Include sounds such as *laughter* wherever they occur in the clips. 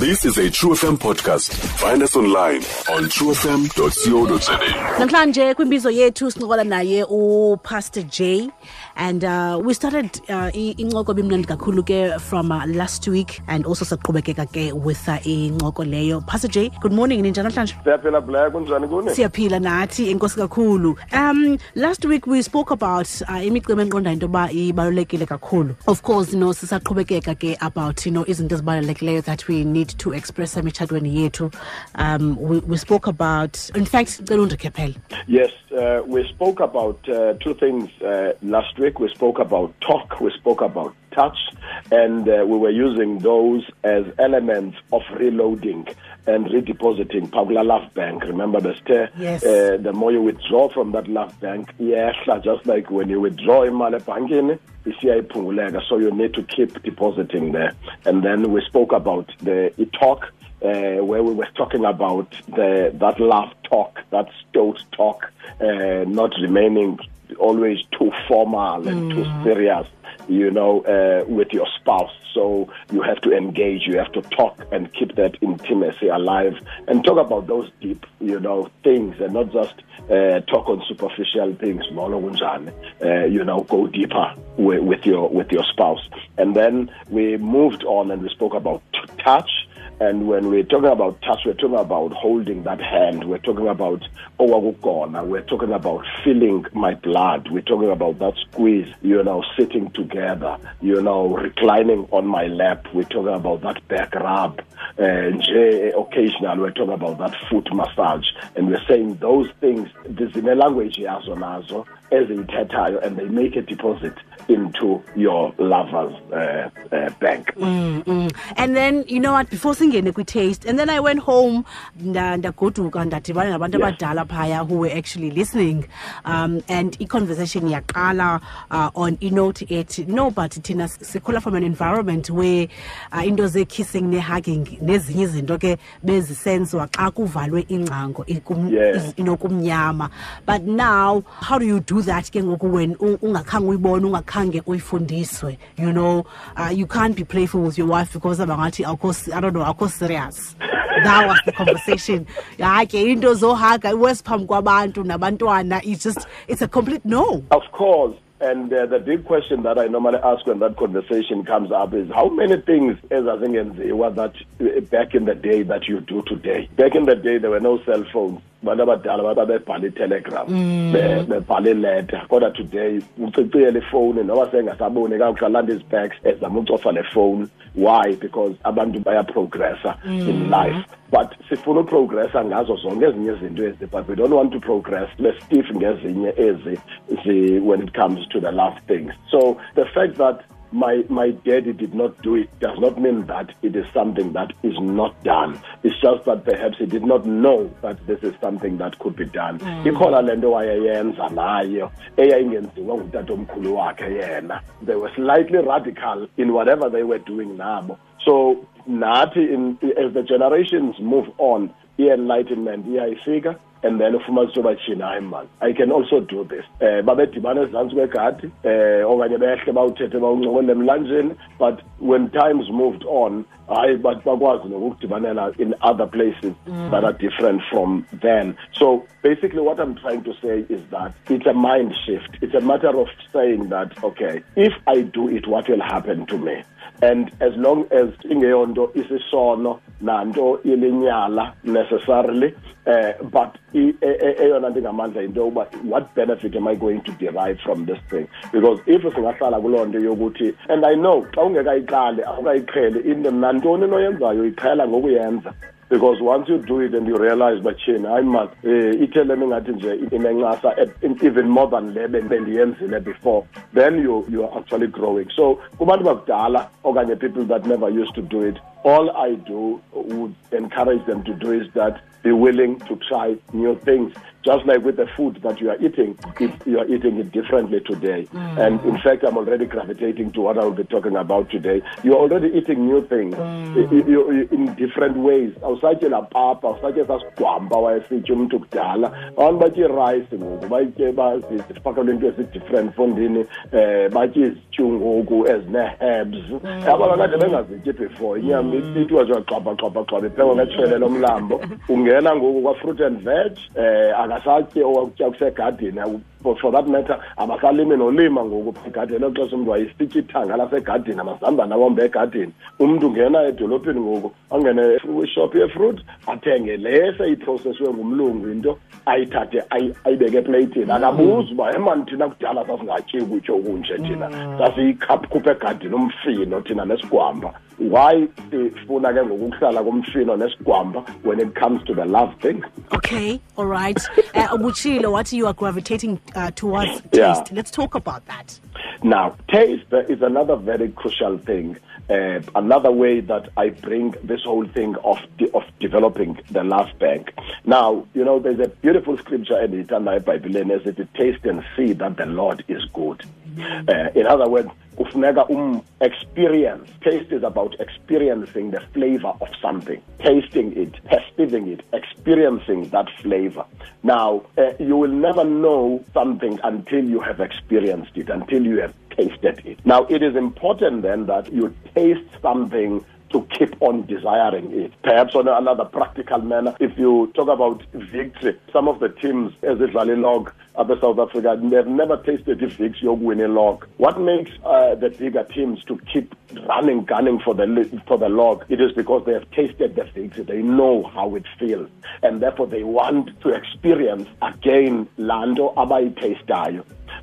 This is a True FM podcast. Find us online on truefm.co.za. namhlanje kwimbizo yethu sincokola naye upastor j and uh, we started uh, i- incoko bimnandi kakhulu ke from uh, last week and also saqhubekeka ke with uh, incoko leyo. Pastor j good morning ninjani namhlanje. Siyaphila black kunjani kuni? Siyaphila nathi enkosi kakhulu. Um last week we spoke about uh, imicimbi enqonda into yoba ibalulekile kakhulu. Of course you know sisaqhubekeka ke about you know izinto ezibalulekileyo that we need to express emitshatweni yethu um we, we spoke about in fact yes uh, we spoke about uh, two things uh, last week. We spoke about talk we spoke about touch and uh, we were using those as elements of reloading and redepositing Pagula Love Bank. Remember the stare? Yes. Uh, the more you withdraw from that Love Bank, yeah, just like when you withdraw ebhankini, isiyayiphunguleka. So you need to keep depositing there. And then we spoke about the talk uh, where we were talking about the that love talk, that stoat talk, uh, not remaining always too formal and too serious, you know, uh, with your spouse. So you have to engage, you have to talk and keep that intimacy alive and talk about those deep, you know, things and not just uh, talk on superficial things. Uh, you know, go deeper with, with your with your spouse. And then we moved on and we spoke about touch. And when we're talking about touch, we're talking about holding that hand. We're talking about oh, owakugona. We're talking about feeling my blood. We're talking about that squeeze, you know, sitting together, you know, reclining on my lap. We're talking about that back rub. And occasionally we're talking about that foot massage. And we're saying those things, there's in a language yazo nazo, eziyithethayo, and they make a deposit into your lover's uh, uh, bank. Mm. and then you know what before singene kwi-taste and then i went home nda- ndagoduka ndadibana nabantu abadala phaya who were actually listening um, and i-conversation yaqala uh, on inote ethi no but thina sikhula from an environment where uh, into ze-kissing ne-hugging nezinye izinto ke bezisenziwa xa kuvalwe ingcango ikum- Yeah. iz- inokumnyama. But now how do you do that ke ngoku when u- ungakhange uyibone ungakhange uyifundiswe you know? Uh, you can't be playful with your wife because abangathi i don't know awukho serious. That was the conversation. Hayi ke into zohaga iwesi phambi kwabantu nabantwana it's just it's a complete no. Of course. And uh, the big question that I normally ask when that conversation comes up is how many things ezazingenziwa that uh, back in the day that you do today. Back in the day, there were no cell phones. Abantu abadala babebhala itelegram mm. be- bebhala iletter. Kodwa today uciciyela ifowuni noba sengasaboni kakuhle alanda izibhacks ezama ucofa le phone. Why? Because abantu bayaprogressa in mm. life. But sifuna uprogressa ngazo zonke ezinye izinto ezi but we don't want to progress le-stiff ngezinye ezi zi- when it comes to the last things. So the fact that my my daddy did not do it does not mean that it is something that is not done. It's just that perhaps he did not know that this is something that could be done. Mm. Ikhona le nto wayeyenza nayo eyayingenziwa ngutatomkhulu wakhe yena. They were slightly radical in whatever they were doing nabo. So nathi in as the generations move on, i-enlightenment iyayifika and then ufumanise uba thina hayi mani i can also do this. Um babedibana ezantsi kwegadi um okanye behle bawuthethe bawuncokola emlanjeni but when times moved on hayi bakwazi nokukudibanela in other places that are different from then. So basically what i'm trying to say is that it's a mind shift. It's a matter of saying that okay if i do it what will happen to me? And as long as ingeyonto isisono nanto ilinyala necessarily uh, but eyona nto ingamandla yinto yokuba what benefit am i going to derive from this thing? Because if singahlala kuloo nto yokuthi and i know xa ungekayiqali awukayiqheli into nantoni noyenzayo iqhela ngokuyenza. Because once you do it and you realize but chini hayi man um ithelem ingathi nje inencasa even more than le ben- bendiyenzile before then you, you are actually growing. So kubantu bakudala okanye people that never used to do it all i do would encourage them to do is that be willing to try new things just like with the food that you are eating it, you are eating it differently today. Mm. And in fact i'm already gravitating to what i will be talking about today. You're already eating new things mm. you, you, in different ways. Awusatye laa papa awusatye sasigwamba wayesitya umntu kudala. Abantu batye irice ngoku batye bazifakelwe into ezi-different fondini um batye izityu ngoku ezine-herbs mm. abanye kade bengazityi before. Inyama xaba xaba xaba iphekwa ngetshwele lomlambo. *laughs* Ungena ngoku kwa-fruit and veg eh, 那사지我叫些 고, 제呢. For, for that matter abasalimi nolima ngoku egadini. Elo xesha umntu wayesitya ithanga lasegadini amazambane awombe egadini. Umntu ungena edolophini ngoku angene kwishop yefruit athenge le seyiprocesswe ngumlungu into ayithathe ayibeke epleyitini. Akabuzi uba emani thina kudala sasingatyi ukutya okunje thina. Sasiyikhupha egadini umfino thina nesigwamba. Why sifuna ke ngokuhlala komfino nesigwamba when it comes to the love thing? Okay all right. Uh, ubutshilo what you are gravitating uh, towards taste Yeah. let's talk about that Now, taste is another very crucial thing. Uh, another way that I bring this whole thing of de- of developing the love bank. Now, you know, there's a beautiful scripture in the Itana Bible, and it says, "Taste and see that the Lord is good." Uh, in other words, ufuneka um experience. Taste is about experiencing the flavor of something, tasting it, perceiving it, experiencing that flavor. Now, uh, you will never know something until you have experienced it, until you have tasted it. Now, it is important then that you taste something to keep on desiring it. Perhaps on another practical manner, if you talk about victory, some of the teams as Valley Log, South Africa, they've never tasted of winning log. What makes uh, the bigger teams to keep running, gunning for the for the log? It is because they have tasted the victory. They know how it feels, and therefore they want to experience again lando abai taste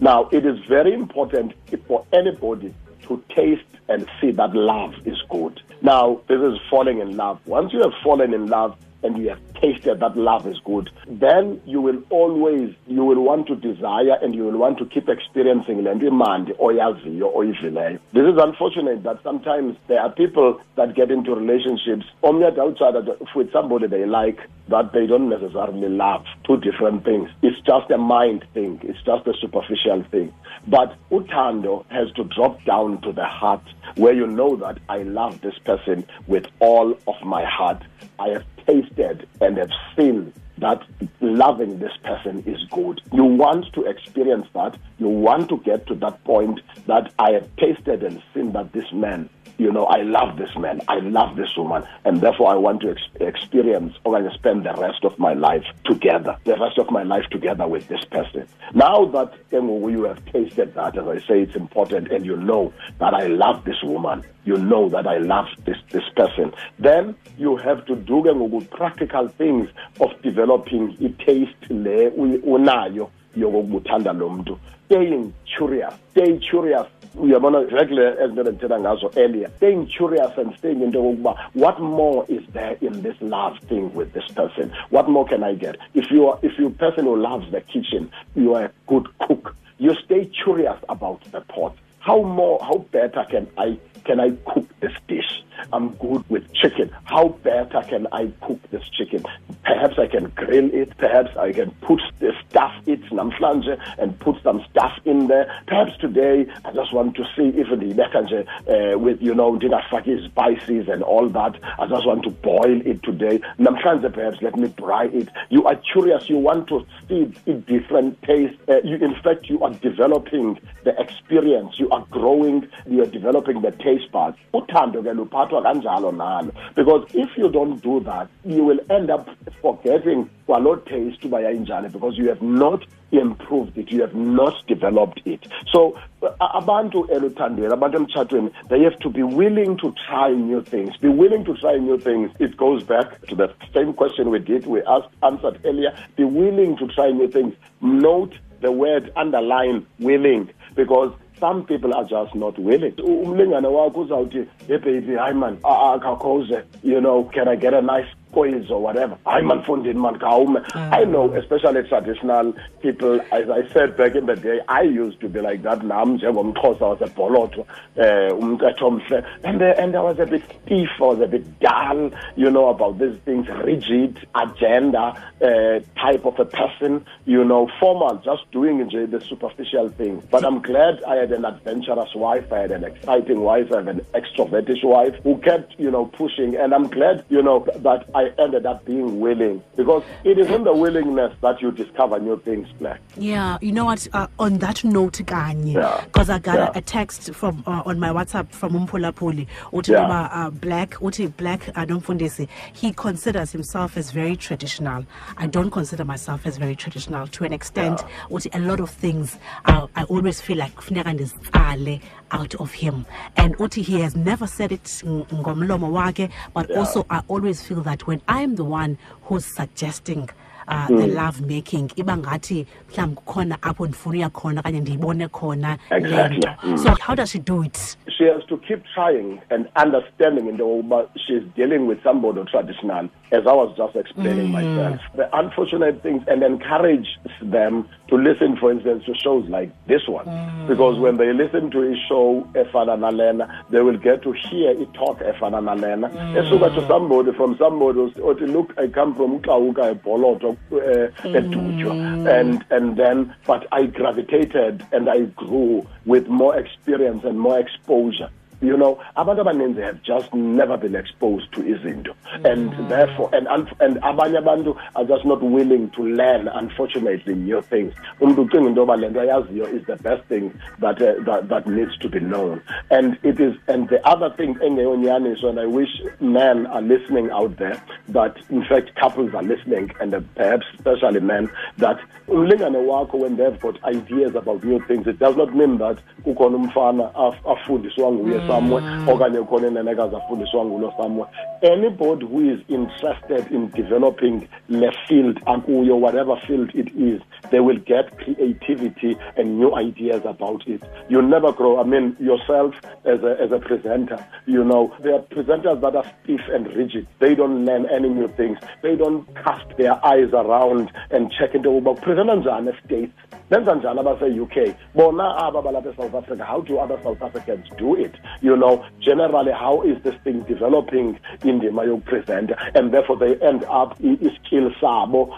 Now, it is very important for anybody to taste and see that love is good. Now, this is falling in love. Once you have fallen in love and you have tasted that love is good, then you will always, you will want to desire and you will want to keep experiencing le nto imandi oyaziyo oyivileyo. This is unfortunate that sometimes there are people that get into relationships omnye outside with somebody they like that they don't necessarily love. Two different things. It's just a mind thing. It's just a superficial thing. But utando has to drop down to the heart where you know that I love this person with all of my heart. I have tasted and have seen that loving this person is good. You want to experience that. You want to get to that point that I have tasted and seen that this man, you know, I love this man, I love this woman, and therefore I want to ex- experience or I spend the rest of my life together, the rest of my life together with this person. Now that eh, you have tasted that, as I say, it's important, and you know that I love this woman, you know that I love this, this person, then you have to do ngoku practical things of developing a taste unayo yokokubuthanda lo muntu staying curious stay curious. Uyabona exactly ezinto bendithetha ngazo earlier staying curious and staying into yokokuba what more is there in this love thing with this person? What more can i get? If you are if you're a person who loves the kitchen you are a good cook. You stay curious about the pot. How more how better can i can i cook this dish? I'm good with chicken. How better can i cook this chicken? Perhaps i can grill it. Perhaps i can put the stuff it namhlanje and put some stuff in there. Perhaps today i just want to see if nje uh, with you know ndingafaki spices and all that i just want to boil it today. Namhlanje perhaps let me dry it. You are curious. You want to see it different taste uh, you in fact you are developing the experience. You are growing you are developing the taste buds uthando ke luphathwa kanjalo nalo. Because if you don't do that you will end up forgetting kwaloo taste uba yayinjani because you have not improved it you have not developed it. So abantu eluthandweni abantu emtshatweni they have to be willing to try new things. Be willing to try new things. It goes back to the same question we did we asked answered earlier. Be willing to try new things. Note the word underline willing because some people are just not willing. Umlingane wakho uzawuthi hey baby hayi man. Akakhoze you know can i get a nice quiz or whatever? Hayi man mfundini man khawume i know especially traditional people as i said back in the day i used to be like that. Nam njengomxhosa wasebholothwa um umcetho omhle and, uh, and i was a bit stiff i was a bit dull you know about these things rigid agenda uh, type of a person you know formal just doing the superficial things but i'm glad i had an adventurous wife i had an exciting wife i have an extrovert British wife who kept, you know, pushing. And I'm glad, you know, that I ended up being willing because it is in the willingness that you discover new things, Black. Yeah, you know what? Uh, on that note, Kanye, Yeah. because I got Yeah. a, a text from uh, on my WhatsApp from Umpula Puli, uthi Yeah. noma, uh, Black, uthi Black Adomfundisi, he considers himself as very traditional. I don't consider myself as very traditional to an extent. Uthi a lot of things, uh, I always feel like kufuneka ndizitsale out of him. And uthi he has never said it ng- ngomlomo wakhe, but Yeah. also I always feel that when I'm the one who's suggesting uh, Hmm. the love making iba ngathi mhlawumbi kukhona apho ndifuna uya khona okanye ndiyibone khona le Exactly. nto Mm. so how does she do it she has to keep trying and understanding into yokuba she's dealing with somebody traditional, as I was just explaining myself. The unfortunate things and encourage them to listen, for instance, to shows like this one. Because when they listen to a show, Efana Nalena, they will get to hear it talk Efana Nalena. Esuka to somebody from somebody to look, I come from Ukauka, Boloto, uh, mm. and and then, but I gravitated and I grew with more experience and more exposure. You know, abantu abaninzi have just never been exposed to izinto, and therefore, and and abanye abantu are just not willing to learn. Unfortunately, new things. Umuntu ucinga into yoba le nto ayaziyo is the best thing that uh, that that needs to be known, and it is. And the other thing, engeyonyaniso, and I wish men are listening out there, that in fact couples are listening, and uh, perhaps especially men, that umlingane wakho when they've got ideas about new things, it does not mean that kukhona umfana af- afundiswa nguye somewhere hmm. okanye kukhona inenekazi afundiswa ngulo somewhere anybody who is interested in developing le field akuyo whatever field it is they will get creativity and new ideas about it. You never grow i mean yourself as a, as a presenter you know there are presenters that are stiff and rigid. They don't learn any new things. They don't cast their eyes around and check into yokuba kupresenta njani estates? Benza njani abase-uk bona aba balapha e-south africa how do other south africans do it you know generally how is this thing developing in the indima yokupresenta and therefore they end up iskill sabo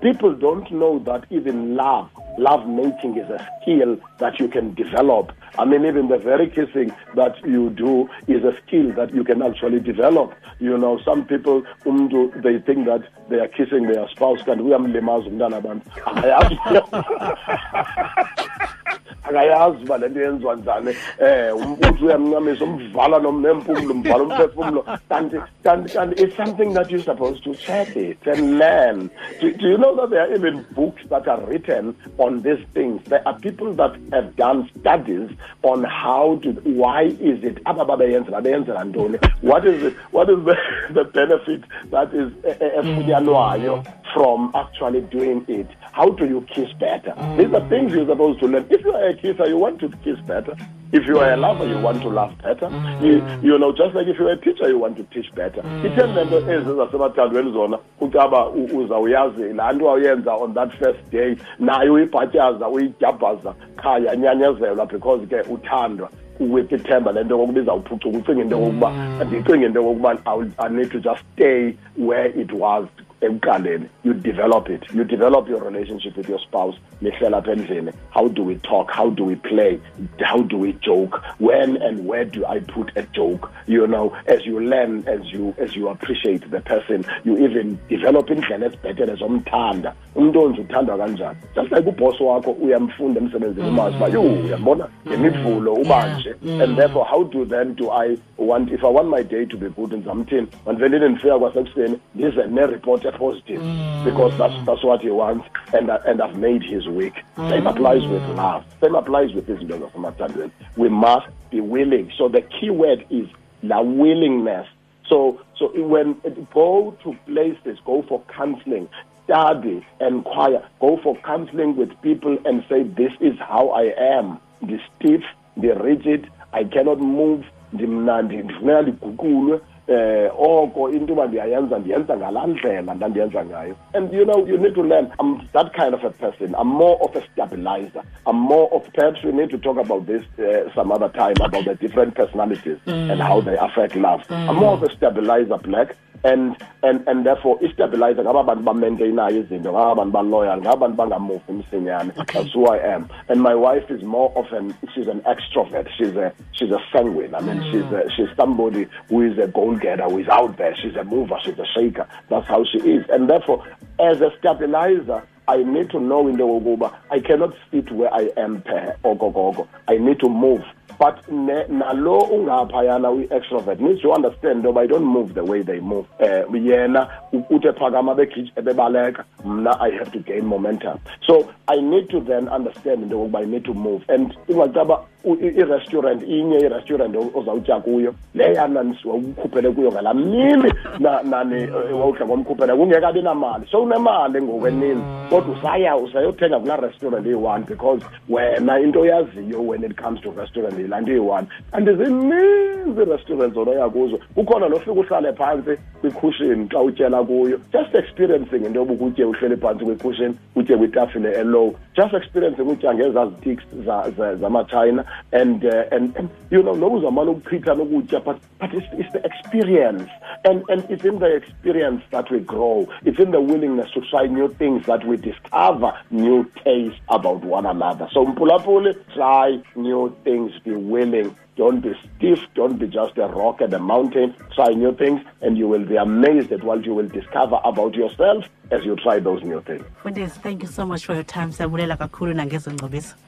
people don't know that even love love making is a skill that you can develop I mean, even the very kissing that you do is a skill that you can actually develop. You know, some people, umntu, they think that they are kissing their spouse, kanti uyamlimaza umntana abantu. *laughs* *laughs* akayazi uba le nto yenziwa njani? Eh, Umuntu uyamncamisa umvala nempumlo umvala umphefumlo. Kanti kanti kanti it's something that you're supposed to check it and learn. Do, do you know that there are even books that are written on these things? There are people that have done studies on how to why is it aba babeyenzela beyenzela ntoni? What is it what is the, *laughs* the benefit that is efunyanwayo mm. from actually doing it how do you kiss better? Mm. These are things you're supposed to learn. If you are a kisser you want to kiss better. If you are a lover you want to love better. Mm. You, you know just like if you're a teacher you want to teach better. Mm. Itheni le nto ezi zasemathandweni zona ucaba u- uzawuyazi laa nto awuyenza on that first day naye uyibhatyaza uyidyabhaza qha yanyanyezelwa because ke uthandwa with ithemba le nto kokuba izawuphucuka. Ucinga into yokokuba ndicinga into yokokuba I will- i need to just stay where it was ekuqaleni you develop it. You develop your relationship with your spouse nihlela apha endlini. How do we talk? How do we play? How do we joke? When and where do i put a joke? You know as you learn as you as you appreciate the person you even develop indlela ezibhetele zomthanda. Umntu onje uthandwa kanjani? Just like ubhoss wakho uyamfunda emsebenzini mm. umazi uba yho uyambona? Mm. Ngemivulo ubanje. Mm. And therefore how do then do i want if i want my day to be good ndizamthini mandivelile ndifika kwasekuseni ndize epositive because that's, that's what he wants and, I- and i've made his week same applies with love. Same applies with izinto zasemathandweni we must be willing. So the key word is the willingness. So, so when go to places, go for counseling, study, inquire, go for counseling with people and say, this is how I am. The stiff, the rigid, I cannot move, ndiguqulwe, eh oko into uba ndiyayenza ndiyenza ngalaa ndlela ndandiyenza ngayo. And you know you need to learn. I'm that kind of a person. I'm more of a stabilizer. I'm more of perhaps we need to talk about this uh, some other time about the different personalities and how they affect love. I'm more of a stabilizer black and and and therefore istabilizer ngaba bantu bamaintainayo izinto ngaba bantu baloyal ngaba bantu bangamuvi msinyane Okay. that's who I am. And my wife is more of an she's an extrovert. She's a she's a sanguine. I mean mm. she's a, she's somebody who is a goal getter who is out there. She's a mover. She's a shaker. That's how she is. And therefore as a stabilizer I need to know in the yokokuba I cannot sit where I am per ogogogo. I need to move but nalo ungaphayana uyi-extrovert needs to understand into yoba I don't move the way they move. Uh, yena uthe phakama bebaleka mna I have to gain momentum. So I need to then understand into yokokuba I need to move. And ungacaba irestaurant inye i-restaurant ozawutya kuyo leyana wawukhuphele kuyo ngalaa mini eh, wawudla ngomkhuphela kungekabi namali. So unemali ngokwenini kodwa usaya usayothenga kulaa restaurant iyi-one because wena into oyaziyo when it comes to restaurant yilaa nto iyi-one kanti zininzi ii-restaurants onoya kuzo. Kukhona nofika uhlale phantsi kwikhushini xa utyela kuyo. Just experiencing into yoba ukutye uhleli phantsi kwikhushini utye kwitafile elow. Just experiencing utya ngezaa zitiks zamachina. And, uh, and and you know noba uzamane ukuchitha nokutya but but it's, it's the experience. And and it's in the experience that we grow. It's in the willingness to try new things that we discover new tastes about one another. So mpulapuli try new things be willing don't be stiff don't be just a rock and a mountain try new things and you will be amazed at what you will discover about yourself as you try those new things Mfundisi, thank you so much for your time siyabulela kakhulu nangezo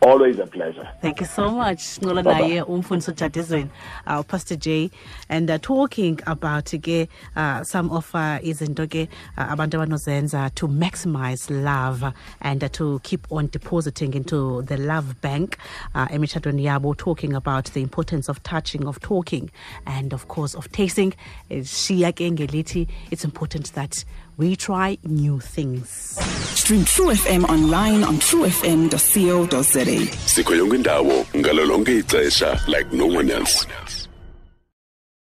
always a pleasure Thank you so much. Bye-bye. naye umfundisi uJadizweni, uh, Pastor J and uh, talking about ke uh, some of uh, izinto ke uh, abantu abanozenza to maximize love and uh, to keep on depositing into the love bank uh, yabo talking about the importance of touching of talking and of course of tasting. Shiya ke it's important that we try new things. Stream True FM online on truefm.co.za. sikho yonke indawo ixesha like no one else